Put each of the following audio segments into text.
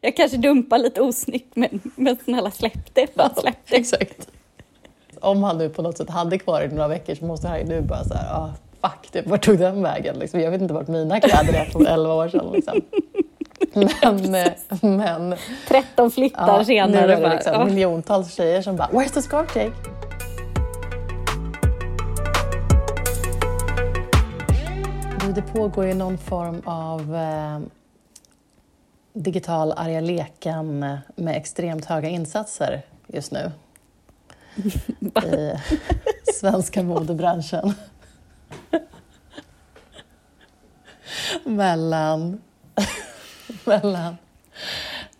Jag kanske dumpar lite osnyggt, men, men snälla släpp det. Bara släpp det. Exakt. Om han nu på något sätt hade kvar det i några veckor så måste han ju nu bara så här, ah, fuck, typ, vart tog den vägen? Liksom, jag vet inte vart mina kläder är från 11 år sedan. Liksom. Men, eh, men 13 flyttar ja, senare. nu är det liksom ja. miljontals tjejer som bara “Where's the scarf Jake?” Det pågår ju någon form av eh, digital arga leken med extremt höga insatser just nu i svenska modebranschen. mellan, mellan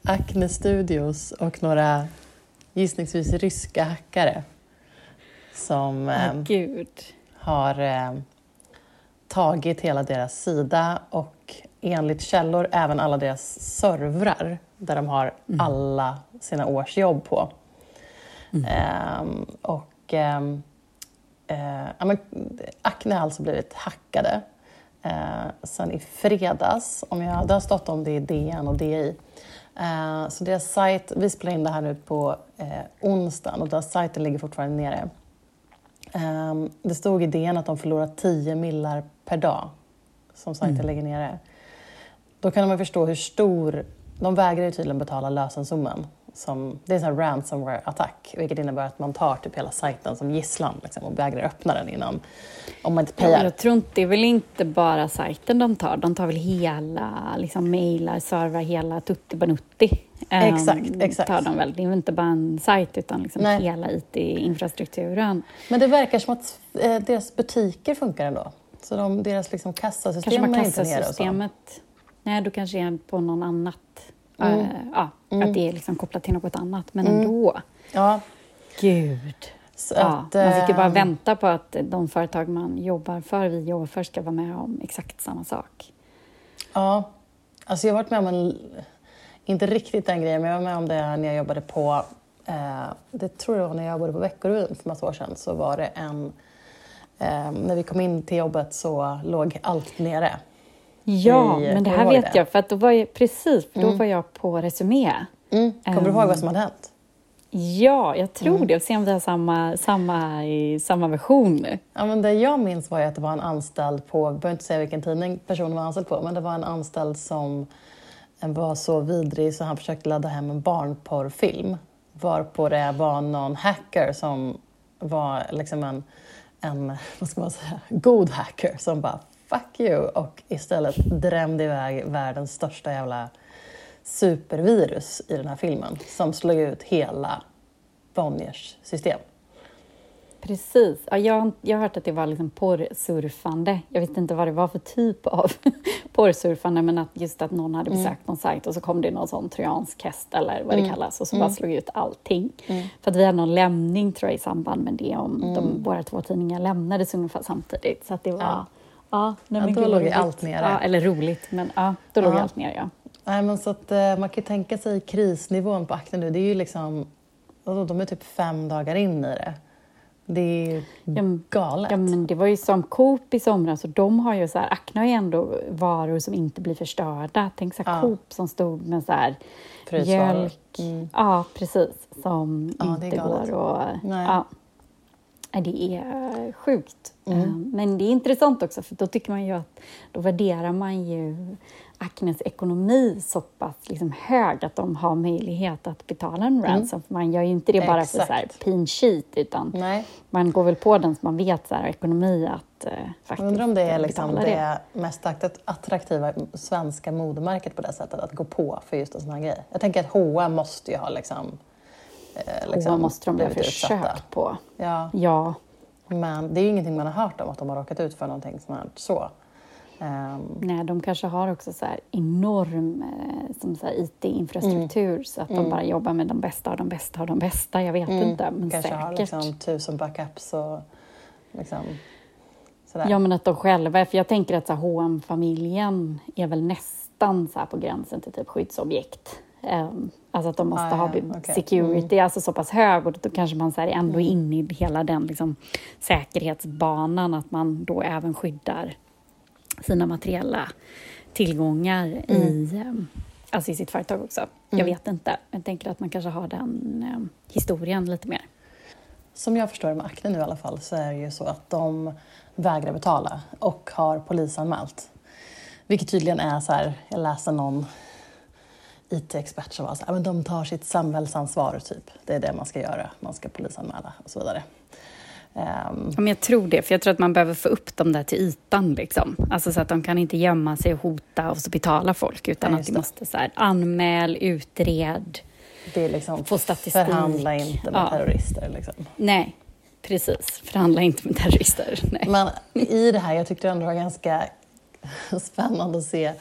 Acne Studios och några gissningsvis ryska hackare som eh, Åh, gud. har eh, tagit hela deras sida och enligt källor även alla deras servrar där de har alla sina års jobb på. Ehm, och ehm, eh, Acne har alltså blivit hackade eh, sen i fredags. Om jag, det har stått om det i DN och DI. Eh, så deras sajt, vi spelar in det här nu på eh, onsdagen och deras sajten ligger fortfarande nere. Ehm, det stod i DN att de förlorar 10 millar per dag som sajten lägger nere. Då kan man förstå hur stor... De vägrar ju tydligen betala lösensumman. Som, det är en ransomware-attack, vilket innebär att man tar typ hela sajten som gisslan liksom, och vägrar öppna den innan, om man inte payar. jag tror inte, det är väl inte bara sajten de tar, de tar väl hela liksom, mejlar, servrar, hela tutti banutti. Ehm, Exakt, exakt. Tar de väl. Det är inte bara en sajt utan liksom Nej. hela IT-infrastrukturen. Men det verkar som att eh, deras butiker funkar ändå. Så de, deras liksom, kassasystem Kanske så. kassasystemet... Nej, du kanske är på någon annat. Mm. Eh, ja, att det är liksom kopplat till något annat. Men ändå. Ja, Gud. så Ja, att, man fick ju bara eh, vänta på att de företag man jobbar för, vi jobbar för, ska vara med om exakt samma sak. Ja, alltså jag har varit med om en, inte riktigt den grejen, men jag var med om det när jag jobbade på, eh, det tror jag var när jag jobbade på Veckorevyn för massa år sedan, så var det en, eh, när vi kom in till jobbet så låg allt nere. Ja, I- men det här vet det? jag, för att då var jag, precis, för då var jag på Resumé. Mm. Kommer du ihåg vad som hade hänt? Ja, jag tror Mm. det. Och se om vi har samma, samma, samma version. Ja, men det jag minns var att det var en anställd på, jag behöver inte säga vilken tidning personen var anställd på, men det var en anställd som var så vidrig så han försökte ladda hem en barnporrfilm. Varpå det var någon hacker som var liksom en, en vad ska man säga, god hacker som bara fuck you och istället drämde iväg världens största jävla supervirus i den här filmen som slog ut hela Bonniers system. Precis. Ja, jag, jag har hört att det var liksom porrsurfande. Jag vet inte vad det var för typ av porrsurfande, men att just att någon hade besökt någon sajt och så kom det någon sån trojansk häst eller vad det kallas och så bara slog ut allting. För att vi hade någon lämning tror jag i samband med det om de, våra två tidningar lämnades ungefär samtidigt. Så att det var... Ja. Ja, nej, Ja, men då gud vad låg ju roligt. allt nere. Ja, eller roligt, men ja, då låg Ja. allt ner, ja. Nej, men så att, eh, man kan ju tänka sig krisnivån på Acne nu. Det är ju liksom, de är typ fem dagar in i det. Det är ju galet. Ja, men det var ju som Coop i somras och de har ju så här, Acne har ju ändå varor som inte blir förstörda. Tänk så här Ja. Coop som stod med så här Frysvaror. mjölk. Mm. Ja, precis. Som Ja, det är inte galet. går. Ja. Det är sjukt. Mm. Men det är intressant också, för då tycker man ju att då värderar man ju Acnes ekonomi så pass liksom hög att de har möjlighet att betala en ransom. För man gör ju inte det bara för så Mm. Exakt. pin sheet, utan Nej, man går väl på den så man vet så här, ekonomi att eh, faktiskt jag undrar om det är liksom betala det mest att- attraktiva svenska modemärket på det sättet, att gå på för just en sån här grej. Jag tänker att H&M måste ju ha liksom, liksom H&M måste de blivit utsatta. försökt på. Ja, Ja, men det är ju ingenting man har hört om att de har råkat ut för någonting som är så. Ehm, nej, de kanske har också så här enorm eh, som så här IT-infrastruktur Mm. så att de bara jobbar med de bästa av de bästa av de bästa. Jag vet inte, men kanske har säkert. liksom tusen backups och liksom sådär. Ja, men att de själva, för jag tänker att här, hm familjen är väl nästan så här på gränsen till typ skyddsobjekt. Um, alltså att de måste Ah, ha okej. security, alltså så pass hög och då kanske man så här, är ändå inne i hela den liksom, säkerhetsbanan att man då även skyddar sina materiella tillgångar i, um, alltså i sitt företag också. Jag vet inte. Jag tänker att man kanske har den eh, historien lite mer. Som jag förstår med Acne nu i alla fall så är det ju så att de vägrar betala och har polisanmält. Vilket tydligen är så här, jag läste någon IT-expert som var så här, men de tar sitt samhällsansvar typ. Det är det man ska göra, man ska polisanmäla och så vidare. Um, Ja, jag tror det, för jag tror att man behöver få upp dem där till ytan. Liksom. Alltså så att de kan inte gömma sig och hota och så betala folk, utan Nej, att de måste så här, anmäl, utred. det är liksom, Få statistik. förhandla inte med Ja. terrorister. Liksom. Nej, precis. Förhandla inte med terrorister. Nej. Men i det här, jag tyckte ändå det var ganska spännande att se.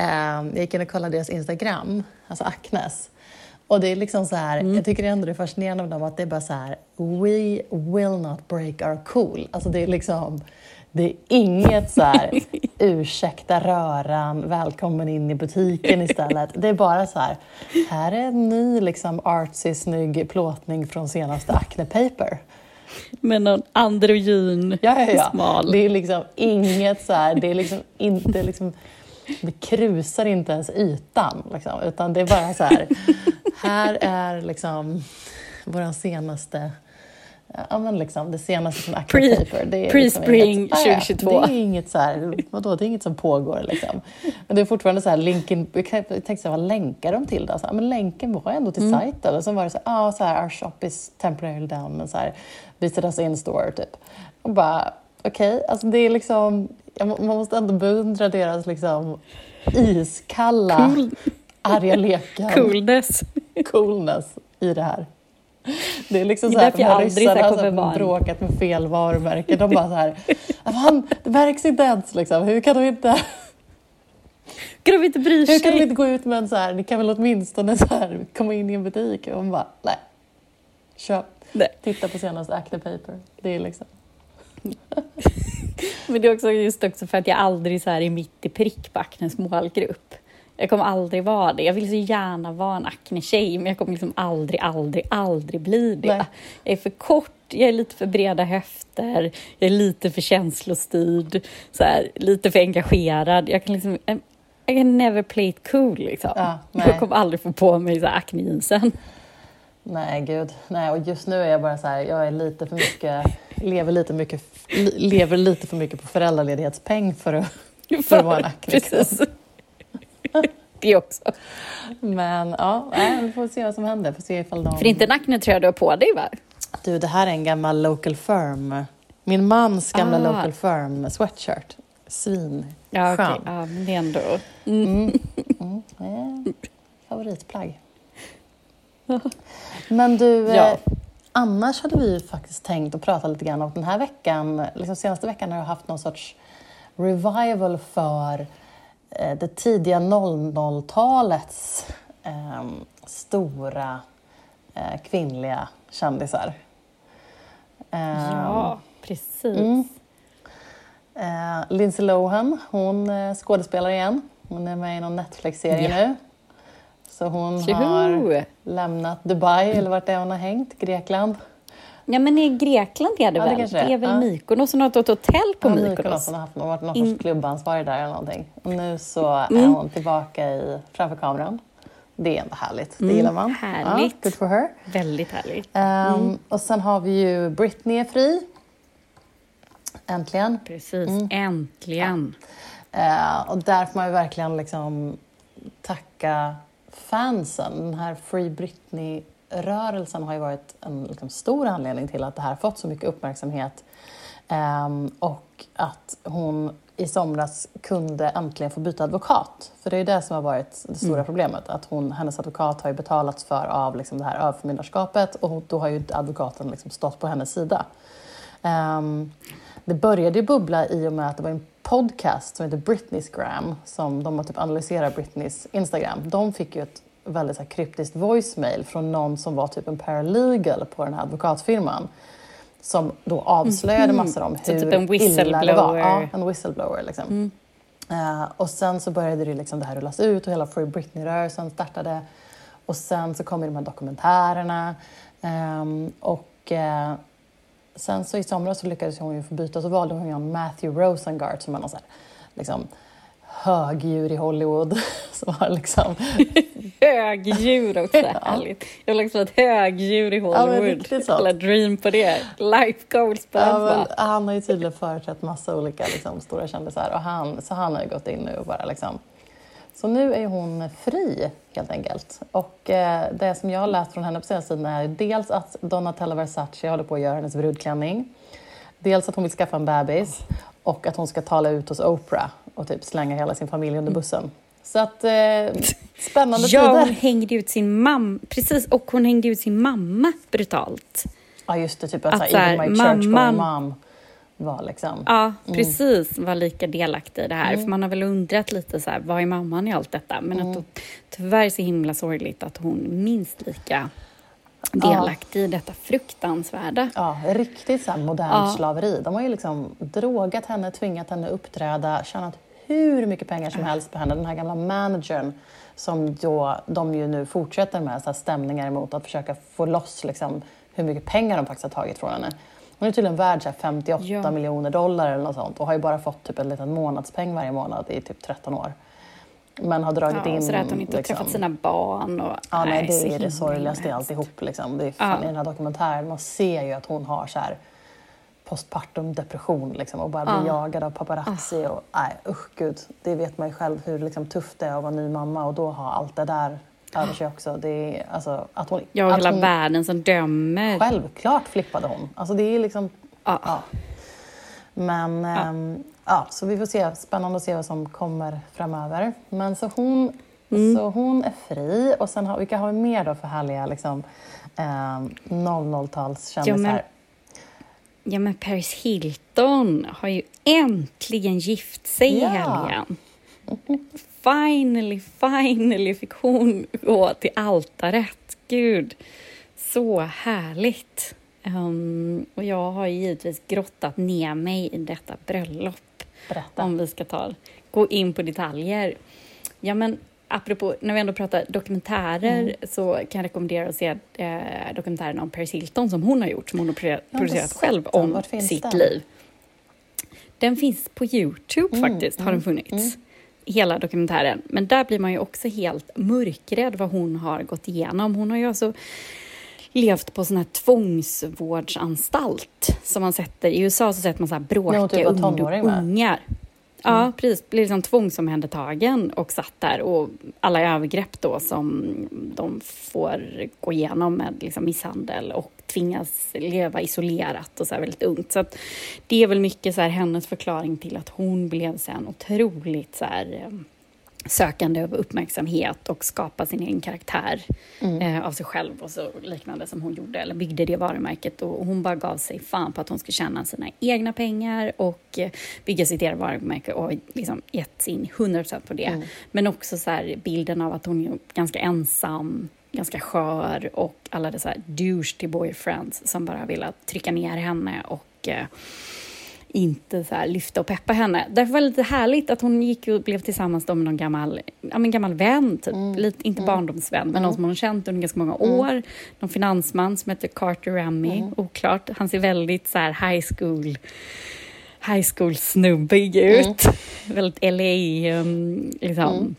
Eh, jag gick in och kollade deras Instagram, alltså Acnes. Och det är liksom så här, jag tycker ändå det är fascinerande med dem att det är bara så här, we will not break our cool. Alltså det är liksom, det är inget så här, ursäkta röran, välkommen in i butiken istället. Det är bara så här, här är en ny liksom artsy, snygg plåtning från senaste Acne Paper. Med någon androgyn, Ja, ja, ja. smal. Det är liksom inget så här, det är liksom inte liksom, det krusar inte ens ytan, liksom, utan det är bara så här, här är liksom vår senaste Ja, men liksom det senaste från Pre- Paper. Det är pre-spring liksom inget, 2022. Ja, det är inget så här, vadå, det är inget som pågår liksom. Men det är fortfarande så här, länken, jag tänkte vad länkar de till då? Så här, men länken var ändå till Mm. sajten. Och så var det så här, ah, så här, our shop is temporarily down, men så här, visit us in store typ. Och bara, okej, alltså det är liksom, man måste ändå beundra deras liksom iskalla, Cool. arga leken, Coolness. coolness i det här. Det är liksom så är här, de här ryssarna som vara en- bråkat med fel varumärke. De bara så här, fan, det märks inte ens liksom. Hur kan de inte, Ska de inte bry hur kan de sig? inte gå ut med en så här, ni kan väl åtminstone så här, komma in i en butik? Och man bara, nej. Köp, Nej. titta på senaste Acne Paper. Det är liksom, Men det är också just också för att jag aldrig så här är mitt i prick på Acnes målgrupp. Jag kommer aldrig vara det. Jag vill så gärna vara en Acne-tjej, men jag kommer liksom aldrig, aldrig, aldrig bli det. Nej. Jag är för kort, jag är lite för breda höfter, jag är lite för känslostyrd, så här, lite för engagerad. Jag kan liksom... I can never play it cool liksom. Ja, jag kommer aldrig få på mig så här Acne-jeansen. Nej gud. Nej, och just nu är jag bara så här, jag är lite för mycket, lever lite, mycket, lever lite för mycket på föräldraledighetspeng för att, för att vara en. Precis. Det också. Men ja, nej, vi får se vad som händer. Får se ifall de... För inte en Acne-tröja du har på dig va? Du, det här är en gammal local firm. Min mans gamla Ah. local firm sweatshirt. Svin. Ja. Skön. Ja, men det är ändå... Mm. Mm. Eh, favoritplagg. Men du, eh, Ja. annars hade vi ju faktiskt tänkt att prata lite grann om den här veckan, liksom senaste veckan har jag haft någon sorts revival för eh, det tidiga 00-talets eh, stora eh, kvinnliga kändisar. Eh, Ja, precis. Mm. Eh, Lindsay Lohan, hon skådespelar igen. Hon är med i någon Netflix-serie Ja. nu. Så hon har Tjoho! lämnat Dubai, eller vart det är hon har hängt, Grekland. Ja, men i Grekland är det Ja, det väl? kanske det är. är väl Ja. Mykonos, hon har ett hotell på Ja, Mykonos. Hon har haft, har varit någon In- sorts klubbansvarig där eller någonting. Och nu så är Mm. hon tillbaka i, framför kameran. Det är ändå härligt, det Mm, gillar man. härligt. Ja, good for her. Väldigt härligt. Ehm, Och sen har vi ju Britney är fri. Äntligen. Precis, Mm. äntligen. Eh, och där får man ju verkligen liksom tacka fansen. Den här Free Britney-rörelsen har ju varit en liksom, stor anledning till att det här fått så mycket uppmärksamhet. Ehm, och att hon i somras kunde äntligen få byta advokat. För det är ju det som har varit det stora problemet. Att hon, hennes advokat har ju betalats för av liksom, det här överförmyndarskapet och då har ju advokaten liksom, stått på hennes sida. Ehm, det började ju bubbla i och med att det var en podcast som heter Britney's Gram som de har typ analyserat Britneys Instagram. De fick ju ett väldigt så här, kryptiskt voicemail från någon som var typ en paralegal på den här advokatfirman som då avslöjade massor om Mhm. Så hur typ en illa det var. Ja, en whistleblower liksom. Mm. Eh, och sen så började det, liksom det här rullas ut och hela Free Britney-rörelsen startade. Och sen så kom ju de här dokumentärerna. Ehm, och eh, sen så i somras så lyckades hon ju få byta, så valde hon ju Matthew Rosengart som är någon så här, liksom, högdjur i Hollywood som har liksom... högdjur också, ja. härligt. Jag vill också ha ett högdjur i Hollywood. Ja, Eller dream på det. Life goals på ja, Han har ju tydligen företrätt massa olika liksom, stora kändisar och han, så han har ju gått in nu och bara liksom så nu är hon fri helt enkelt. Och eh, det som jag har läst från henne på senaste tiden är dels att Donatella Versace håller på att göra hennes brudklänning. Dels att hon vill skaffa en bebis och att hon ska tala ut hos Oprah och typ slänga hela sin familj under bussen. Så att, eh, spännande ja, tider. hon hängde ut sin mamma, precis, och hon hängde ut sin mamma brutalt. Ja, just det, typ att, att så här, my church mamma, mom var liksom. Ja, mm. precis, var lika delaktig i det här. Mm. För man har väl undrat lite så här, vad är mamman i allt detta? Men mm. att då, tyvärr så himla sorgligt att hon minst lika delaktig ja. i detta fruktansvärda. Ja, riktigt så här modernt ja. slaveri. De har ju liksom drogat henne, tvingat henne uppträda, tjänat hur mycket pengar som helst på henne. Den här gamla managern som då, de ju nu fortsätter med så här stämningar emot att försöka få loss liksom, hur mycket pengar de faktiskt har tagit från henne. Hon är tydligen värd 58 ja. miljoner dollar eller något sånt och har ju bara fått typ en liten månadspeng varje månad i typ 13 år. Men har dragit ja, in... Så att hon inte liksom, träffat sina barn. Och, ja, nej, det är det sorgligaste i alltihop. Liksom. Det är fan, ja. I den här dokumentären man ser ju att hon har så här postpartum depression liksom, och bara blir ja. jagad av paparazzi. Och, nej, usch gud, det vet man ju själv hur liksom, tufft det är att vara ny mamma och då ha allt det där över sig också. Det är, alltså, att hon, ja, och hela hon, världen som dömer. Självklart flippade hon. Alltså, det är liksom... Ja. ja. Men ja. Ähm, ja, så vi får se. Spännande att se vad som kommer framöver. Men så hon, mm. så hon är fri. Och sen har, vilka har vi mer då för härliga liksom, eh, 00-talskändisar? Ja, men, ja, men Paris Hilton har ju äntligen gift sig ja. i helgen. Finally, finally fick hon gå till altaret. Gud, så härligt. Um, och jag har givetvis grottat ner mig i detta bröllop. Berätta. Om vi ska ta, gå in på detaljer. Ja, men apropå, när vi ändå pratar dokumentärer mm. så kan jag rekommendera att se eh, dokumentären om Paris Hilton som hon har gjort, som hon har producerat själv om sitt den? liv. Den finns på Youtube mm, faktiskt, har den mm, funnits. Hela dokumentären. Men där blir man ju också helt mörkrädd vad hon har gått igenom. Hon har ju alltså levt på sån här tvångsvårdsanstalt som man sätter, i USA så sätter man så här bråkiga typ ungar. Ja, mm. precis. Blev liksom tvångsomhändertagen och satt där och alla övergrepp då som de får gå igenom med liksom misshandel och tvingas leva isolerat och så här väldigt ungt. Så det är väl mycket så här hennes förklaring till att hon blev sen otroligt så här eh, sökande av uppmärksamhet och skapa sin egen karaktär mm. eh, av sig själv och så liknande som hon gjorde, eller byggde det varumärket. Och hon bara gav sig fan på att hon skulle tjäna sina egna pengar och eh, bygga sitt eget varumärke och liksom gett sin 100% på det. Mm. Men också så bilden av att hon är ganska ensam, ganska skör och alla dessa douche till boyfriends som bara vill trycka ner henne och eh, inte så lyfta och peppa henne. Därför var det lite härligt att hon gick och blev tillsammans med någon gammal, ja, men gammal vän, typ. Mm. Lite, inte mm. barndomsvän, men mm. någon som hon känt under ganska många mm. år. Någon finansman som heter Carter Remy, mm. oklart. Han ser väldigt så här high school high school-snubbig ut. Mm. Väldigt LA, um, liksom.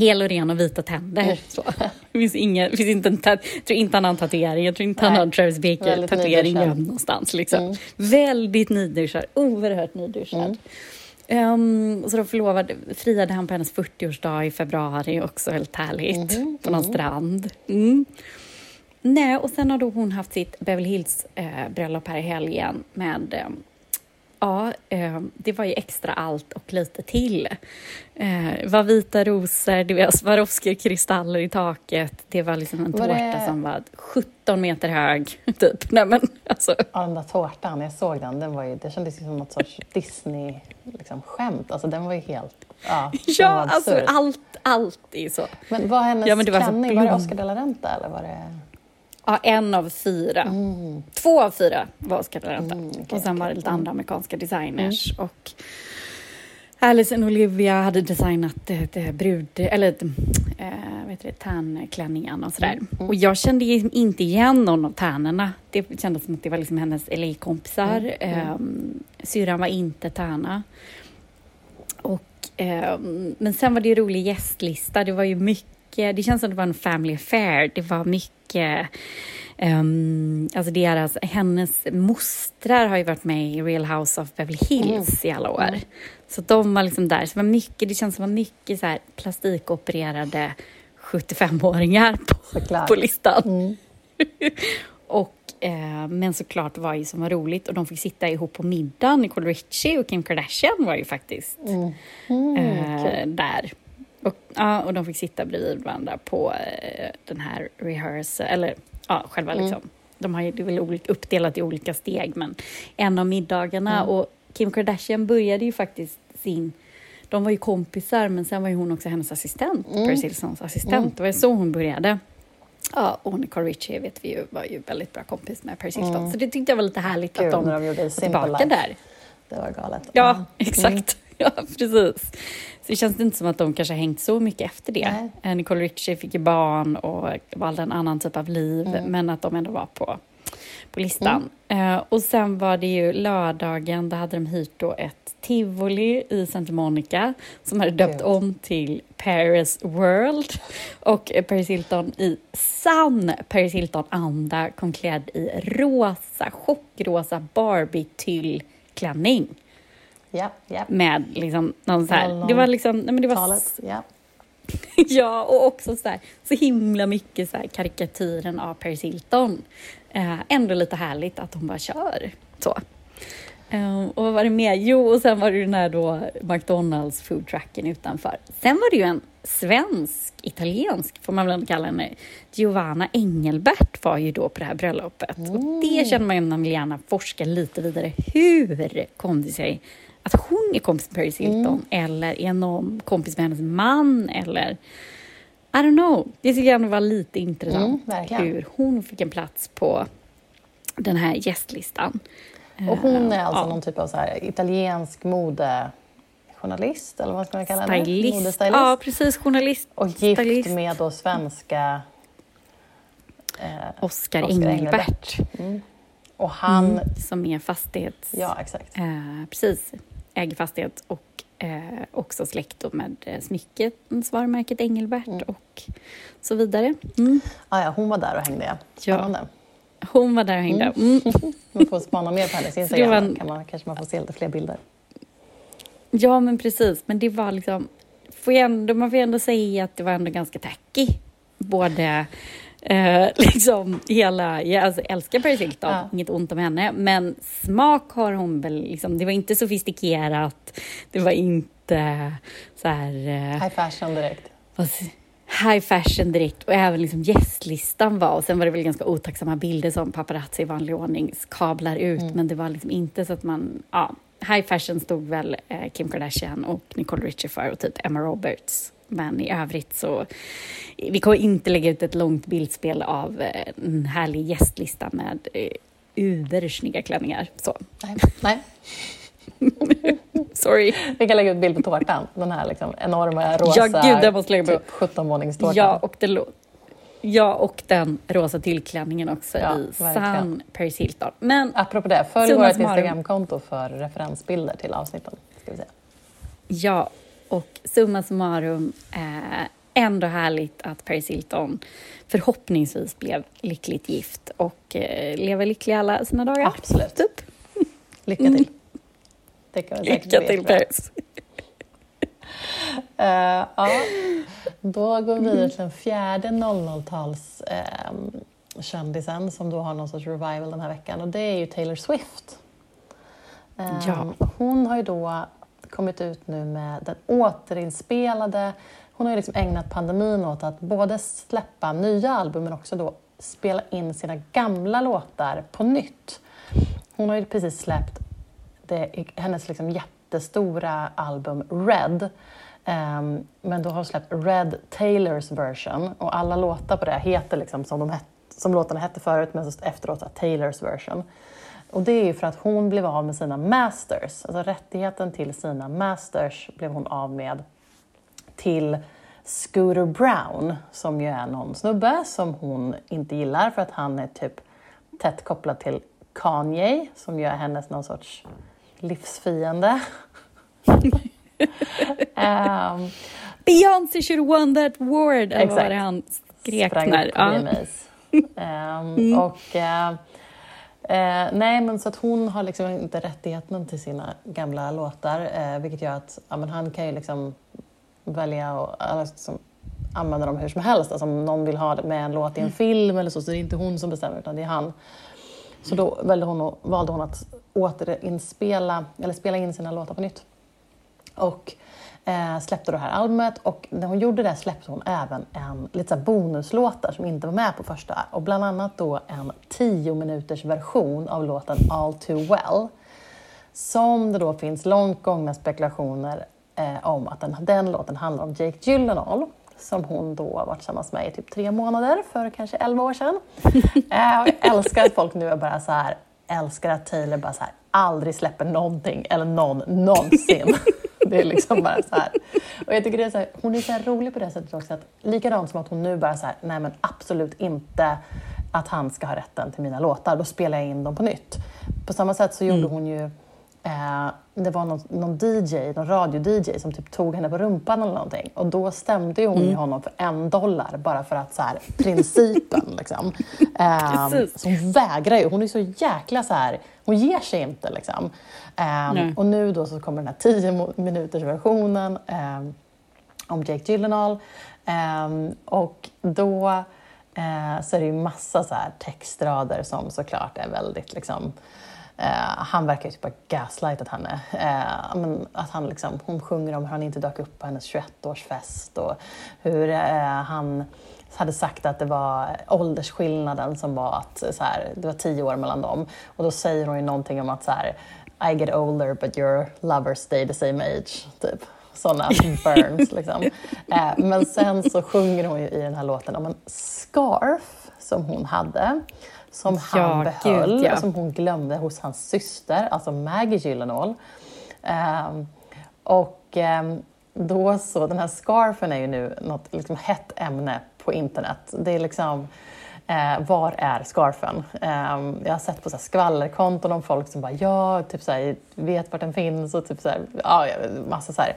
Hel och ren och vita tänder. Mm. Så. Det finns, inga, finns inte en tror inte han har en tatuering, jag tror inte Nej. han har en Travis Baker-tatuering någonstans. Liksom. Mm. Väldigt nyduschad, oerhört nyduschad. Mm. Um, så då förlovade, friade han på hennes 40-årsdag i februari, också väldigt härligt, mm. på någon mm. strand. Mm. Nej, och sen har då hon haft sitt Beverly Hills-bröllop eh, här i helgen med eh, Ja, eh, det var ju extra allt och lite till. Eh, det var vita rosor, det var Swarovski-kristaller i taket. Det var liksom en var tårta det... som var 17 meter hög, typ. Nej, men, alltså. Ja, den där tårtan, jag såg den, den var ju, det kändes som något sorts Disney-skämt. Liksom, alltså, den var ju helt... Ja, ja alltså allt, allt är så. Men var hennes ja, men det var klänning, var det Oscar de la Renta eller var det... Ja, en av fyra. Mm. Två av fyra var Oscar Renta. Mm, okay, och sen var det lite mm. andra amerikanska designers. Mm. Och Alice och Olivia hade designat ett, ett brud, eller ett, äh, vet det, tärnklänningen och sådär. Mm, mm. Och jag kände inte igen någon av tärnorna. Det kändes som att det var liksom hennes LA-kompisar. Mm, mm. Ähm, syrran var inte tärna. Och eh, men sen var det ju rolig gästlista. Det var ju mycket, det känns som det var en family affair. Det var mycket Um, alltså deras, hennes mostrar har ju varit med i Real House of Beverly Hills mm. i alla år. Mm. Så de var liksom där. Så det, var mycket, det känns som det var mycket så här plastikopererade 75-åringar på, på listan. Mm. och, eh, men såklart var ju som var roligt och de fick sitta ihop på middag. Nicole Richie och Kim Kardashian var ju faktiskt mm. Mm, eh, där. Och, ja, och de fick sitta bredvid varandra på eh, den här rehearsal, eller ja, själva mm. liksom. De har ju, det är väl uppdelat i olika steg, men en av middagarna mm. och Kim Kardashian började ju faktiskt sin de var ju kompisar, men sen var ju hon också hennes assistent, mm. Paris Hilsons assistent. Mm. Det var så hon började. Ja, och Nicole Richie vet vi ju var ju väldigt bra kompis med Paris Hilton. Mm. Så det tyckte jag var lite härligt Kul, att de, de var tillbaka life. där. Det var galet. Ja, mm. exakt. Ja, precis. Så det känns inte som att de kanske hängt så mycket efter det. Nej. Eh, Nicole Richie fick ju barn och valde en annan typ av liv, mm. men att de ändå var på, på listan. Mm. Uh, och sen var det ju lördagen, då hade de hyrt då ett tivoli i Santa Monica som hade döpt om till Paris World. Och Paris Hilton i sann Paris Hilton-anda kom klädd i rosa, chockrosa Barbie-tyllklänning. Ja, ja. Med liksom någon så här, det var liksom, nej men det var... Talet, ja. ja, och också så, här, så himla mycket så här, karikatyren av Paris Hilton. Eh, ändå lite härligt att hon bara kör så. Um, och vad var det mer? Jo, och sen var det den här då McDonalds foodtrucken utanför. Sen var det ju en svensk, italiensk, får man väl kalla henne, Giovanna Engelbert var ju då på det här bröllopet. Mm. Och det känner man ju man vill gärna forska lite vidare. Hur kom det sig att hon är kompis med Paris Hilton? Mm. Eller är någon kompis med hennes man? Eller I don't know. Det tycker jag var lite intressant mm, hur hon fick en plats på den här gästlistan. Och hon är alltså ja. någon typ av så här italiensk modejournalist, eller vad ska man kalla henne? Modestylist. Ja, precis. Journalist. Och gift stylist. med då svenska eh, Oscar Engelbert. Mm. Och han... Mm, som är fastighets... Ja, exakt. Eh, precis. Äger fastighet och eh, också släkt med eh, smyckesvarumärket Engelbert mm. och så vidare. Mm. Ah, ja, hon var där och hängde, ja. Spännande. Ja. Hon var där och hängde. Mm. man får spana mer på hennes Instagram, en... kan man, kanske man får se lite fler bilder. Ja, men precis. Men det var liksom... Får ändå, man får ändå säga att det var ändå ganska tacky. Både eh, liksom hela... Jag alltså, älskar Paris Hilton, ja. inget ont om henne. Men smak har hon väl... Liksom, det var inte sofistikerat. Det var inte så här... Eh, High fashion direkt. Vad, high fashion direkt och även liksom gästlistan var och sen var det väl ganska otacksamma bilder som paparazzi i vanlig ordning kablar ut mm. men det var liksom inte så att man, ja, high fashion stod väl eh, Kim Kardashian och Nicole Richie för och typ Emma Roberts. Men i övrigt så, vi kommer inte lägga ut ett långt bildspel av eh, en härlig gästlista med eh, ubersnygga klänningar. Så. Nej. Nej. Sorry. Vi kan lägga ut bild på tårtan. Den här liksom enorma rosa ja, gud, måste lägga typ 17-våningstårtan. Ja, och det Ja, och den rosa tillklänningen också ja, i sann Paris Hilton. Men Apropå det, följ vårt Instagramkonto för referensbilder till avsnitten. Ska vi säga. Ja, och summa summarum, eh, ändå härligt att Paris Hilton förhoppningsvis blev lyckligt gift och eh, lever lycklig alla sina dagar. Absolut. Typ. Lycka till. Mm. Lycka till Paris. uh, ja, då går vi vidare till den fjärde 00-tals uh, kändisen som då har någon sorts revival den här veckan och det är ju Taylor Swift. Uh, ja. Hon har ju då kommit ut nu med den återinspelade hon har ju liksom ägnat pandemin åt att både släppa nya album men också då spela in sina gamla låtar på nytt. Hon har ju precis släppt det, hennes liksom jättestora album Red. Um, men då har hon släppt Red Taylors version och alla låtar på det heter liksom som, de het, som låtarna hette förut men så efteråt Taylors version. Och det är ju för att hon blev av med sina masters, alltså rättigheten till sina masters blev hon av med till Scooter Brown som ju är någon snubbe som hon inte gillar för att han är typ tätt kopplad till Kanye som ju är hennes någon sorts livsfiende. um, Beyoncé should won that award! Eller vad var det han skrek sprang när? upp på Ja. VMAs. Ehm, Och, eh, eh, nej, men så att hon har liksom inte rättigheten till sina gamla låtar, eh, vilket gör att ja, men han kan ju liksom välja att liksom, använda dem hur som helst. Alltså, om någon vill ha det med en låt i en film eller så, så det är inte hon som bestämmer utan det är han. Så då valde hon, valde hon att återinspela, eller spela in sina låtar på nytt. Och eh, släppte det här albumet och när hon gjorde det släppte hon även en lite bonuslåtar som inte var med på första och bland annat då en 10 minuters version av låten All Too Well som det då finns långt gångna spekulationer eh, om att den, den låten handlar om Jake Gyllenhaal som hon då har varit tillsammans med i typ tre månader för kanske 11 år sedan. eh, och jag älskar att folk nu är bara så här, älskar att Taylor bara så här, aldrig släpper någonting eller någon någonsin. Det är liksom bara så här. Och jag tycker det är så här, hon är så rolig på det sättet också. Att, likadant som att hon nu bara så här, nej men absolut inte att han ska ha rätten till mina låtar. Då spelar jag in dem på nytt. På samma sätt så gjorde hon ju Eh, det var någon, någon DJ, någon radio-DJ som typ tog henne på rumpan eller någonting. Och då stämde hon ju honom för en dollar bara för att så här, principen liksom. Eh, så hon vägrar ju, hon är så jäkla så här, hon ger sig inte liksom. Eh, och nu då så kommer den här 10 mo- minuters versionen eh, om Jake Gyllenhaal. Eh, och då eh, så är det ju massa så här textrader som såklart är väldigt liksom han verkar ju typ ha gaslightat henne. Eh, att han liksom, hon sjunger om hur han inte dök upp på hennes 21-årsfest och hur eh, han hade sagt att det var åldersskillnaden som var att så här, det var tio år mellan dem. Och då säger hon ju någonting om att så här, I get older but your lovers stay the same age. Typ. Sådana burns liksom. Eh, men sen så sjunger hon ju i den här låten om en scarf som hon hade. Som han Ja, behöll gud, ja. som hon glömde hos hans syster, alltså Maggie Gyllenhaal. Ehm, och ehm, då så, den här scarfen är ju nu något liksom hett ämne på internet. Det är liksom, eh, var är scarfen? Ehm, jag har sett på så här skvallerkonton om folk som bara, ja, typ så här, vet vart den finns och typ så här, ja, massa så här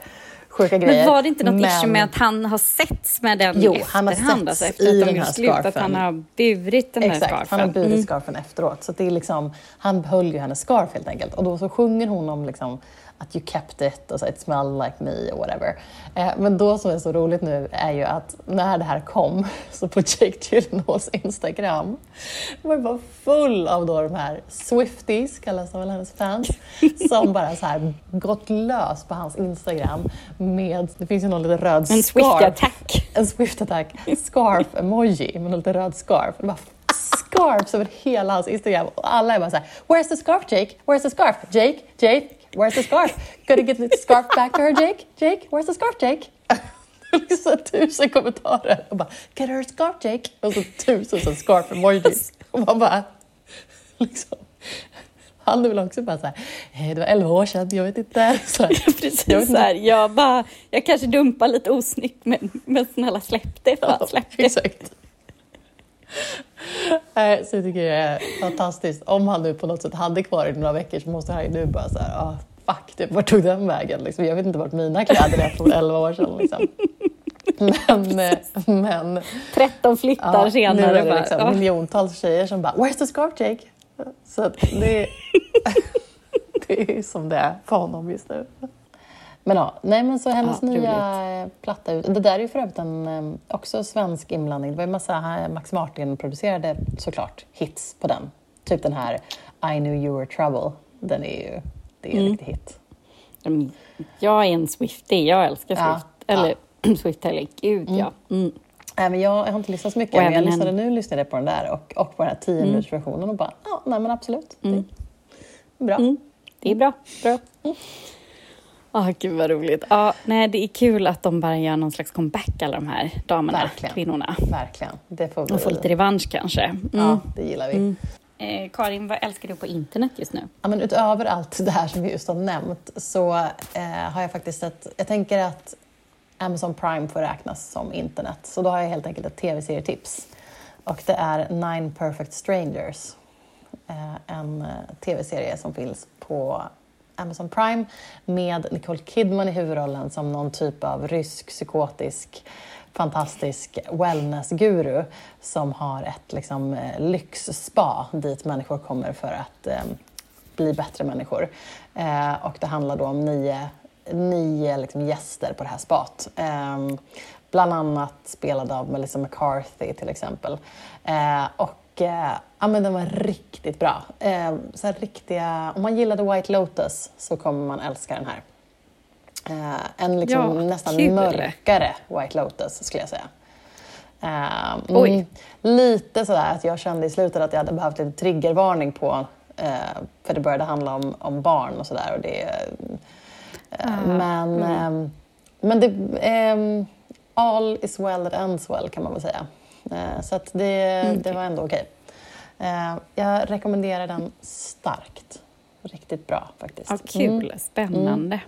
sjuka grejer. Men var det inte något Men- issue med att han har setts med den Jo, i han har efterhand? setts Alltså, efter i att de den här slut, att scarfen. han har burit den här Exakt, scarfen? han har burit Mm. scarfen efteråt. Så det är liksom, han behöll ju hennes scarf helt enkelt. Och då så sjunger hon om liksom, att you kept it och så it smelled like me och whatever. Eh, men då som är så roligt nu är ju att när det här kom så på Jake Gyllenhaals Instagram var det bara full av då de här Swifties, kallas de väl hennes fans, som bara så här gått lös på hans Instagram med, det finns ju någon liten röd En scarf Swift-attack. en Swift-attack scarf-emoji med en lite röd scarf. Det bara scarfs över hela hans Instagram och alla är bara såhär “Where's the scarf Jake? Where's the scarf? Jake? Jake? Where's the scarf? Gotta get the scarf back to her Jake? Jake? Where's the scarf Jake?” Liksom tusen kommentarer och bara “Get her a scarf Jake?” och så tusen så scarf-emojis. Och man bara liksom han är väl också bara såhär, "Eh, det var 11 år sedan, jag vet inte. Så här, jag vet Precis inte. så här, jag bara, jag kanske dumpar lite osnyggt men, men snälla släpp det, bara släpp det. Exakt. Nej, så jag tycker det är fantastiskt. Om han nu på något sätt hade kvar det i några veckor så måste han ju nu bara så här, ah, fuck, typ, vart tog den vägen? Liksom, jag vet inte vart mina kläder är från 11 år sedan. Liksom. Men, eh, men 13 flyttar ja, senare. nu är det bara, liksom ja. miljontals tjejer som bara, where's the scarf Jake? Så det, det är som det är för honom just nu. Men ja, nej men så hennes Ja, nya eh, platta ut. Det där är ju för övrigt en eh, också svensk inblandning. Det var ju massa, Max Martin producerade såklart hits på den. Typ den här I knew you were trouble. Den är ju, det är en Mm. riktig hit. Mm, Jag är en Swiftie, jag älskar Ja, Swift. Eller Swift Taylor, gud ja. Mm. Nej, men jag, jag har inte lyssnat så mycket, men jag lyssnade nu lyssnade jag på den där och, och på den här 10 Mm. minuters versionen och bara, ja, nej men absolut. Mm. Det är bra. Mm. Det är bra. bra. Ah, gud vad roligt. Ja, nej, det är kul att de bara gör någon slags comeback, alla de här damerna, Verkligen. kvinnorna. Verkligen. Det får vi. Och få lite revansch kanske. Mm. Ja, det gillar vi. Mm. Eh, Karin, vad älskar du på internet just nu? Ja, men utöver allt det här som vi just har nämnt så eh, har jag faktiskt ett... Jag tänker att Amazon Prime får räknas som internet. Så då har jag helt enkelt ett tv-serietips. Och det är Nine Perfect Strangers. Eh, en eh, tv-serie som finns på Amazon Prime med Nicole Kidman i huvudrollen som någon typ av rysk psykotisk fantastisk wellnessguru som har ett liksom, eh, lyxspa dit människor kommer för att eh, bli bättre människor. Eh, och det handlar då om nio, nio liksom, gäster på det här spat. Eh, bland annat spelad av Melissa McCarthy till exempel. Eh, och ja, men den var riktigt bra. så riktiga, om man gillade White Lotus så kommer man älska den här. Eh, en liksom ja, nästan kul. mörkare White Lotus skulle jag säga. Eh, mm, lite sådär att jag kände i slutet att jag hade behövt lite triggervarning på eh, för det började handla om, om barn och sådär. Uh, men mm. men det, all is well that ends well kan man väl säga. Uh, så att det, mm. det var ändå okej. Okay. Uh, jag rekommenderar den starkt. Riktigt bra faktiskt. Ja, kul, mm. spännande.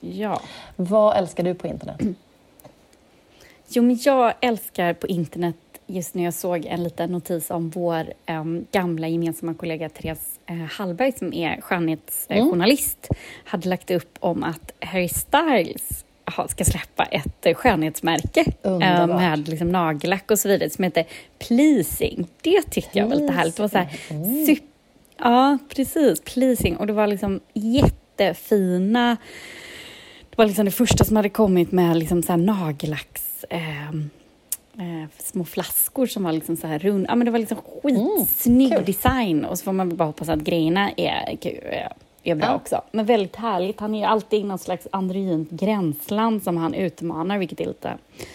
Mm. Ja. Vad älskar du på internet? Jo, men jag älskar på internet just när jag såg en liten notis om vår um, gamla gemensamma kollega Therese uh, Hallberg som är skönhetsjournalist, mm. hade lagt upp om att Harry Styles ska släppa ett skönhetsmärke uh, med liksom, nagellack och så vidare som heter Pleasing. Det tyckte jag var lite härligt. Det var så här, mm. Ja, precis. Pleasing. Och det var liksom jättefina var liksom det första som hade kommit med liksom så här nagellacks... Eh, eh, små flaskor som var liksom så här rund. Ja, men det var liksom skitsnygg mm, design. Och så får man bara hoppas att grejerna är, är bra ja. också. Men väldigt härligt. Han är ju alltid i någon slags androgynt gränsland som han utmanar, vilket är lite,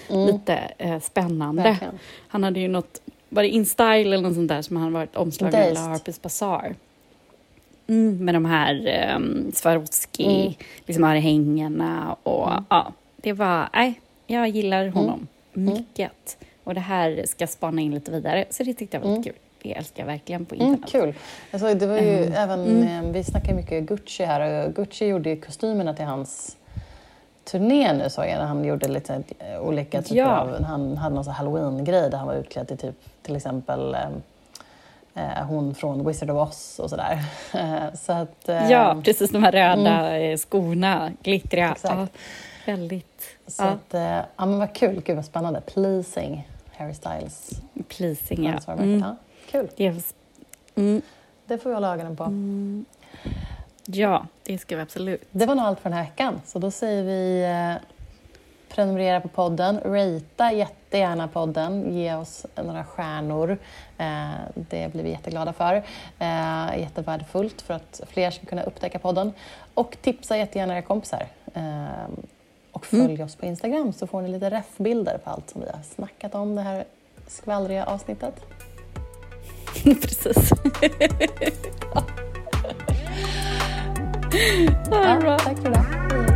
mm. lite eh, spännande. Verkligen. Han hade ju något, var det InStyle eller något sånt där som han varit omslagen i Harper's Bazaar. Mm, med de här um, Swarovski, mm. liksom örhängena och mm. ja, det var, nej, jag gillar mm. honom mm. mycket. Och det här ska spana in lite vidare, så det tyckte jag var mm. kul. Det älskar jag verkligen på internet. kul. Alltså, det var ju även, eh, vi snackar mycket Gucci här och Gucci gjorde ju kostymerna till hans turné nu såg jag, när han gjorde lite eh, olika typer ja. av, han hade någon halloween-grej där han var utklädd till typ, till exempel um, eh, hon från Wizard of Oz och sådär. så att, eh, ja, precis de här röda mm. skorna, glittriga. Exakt. Ja, väldigt. Så ja. Att, eh, ja men vad kul, gud vad spännande. Pleasing, Harry Styles. Pleasing, ja. Mm. ja. Kul. Det, mm. det får vi hålla ögonen på. Mm. Ja, det ska vi absolut. Det var nog allt för den här veckan, så då säger vi eh, prenumerera på podden, ratea jättegärna podden, ge oss några stjärnor. Eh, det blir vi jätteglada för. Eh, jättevärdefullt för att fler ska kunna upptäcka podden. Och tipsa jättegärna era kompisar. Eh, och följ mm. oss på Instagram så får ni lite refbilder på allt som vi har snackat om det här skvallriga avsnittet. Precis. ja, tack för det.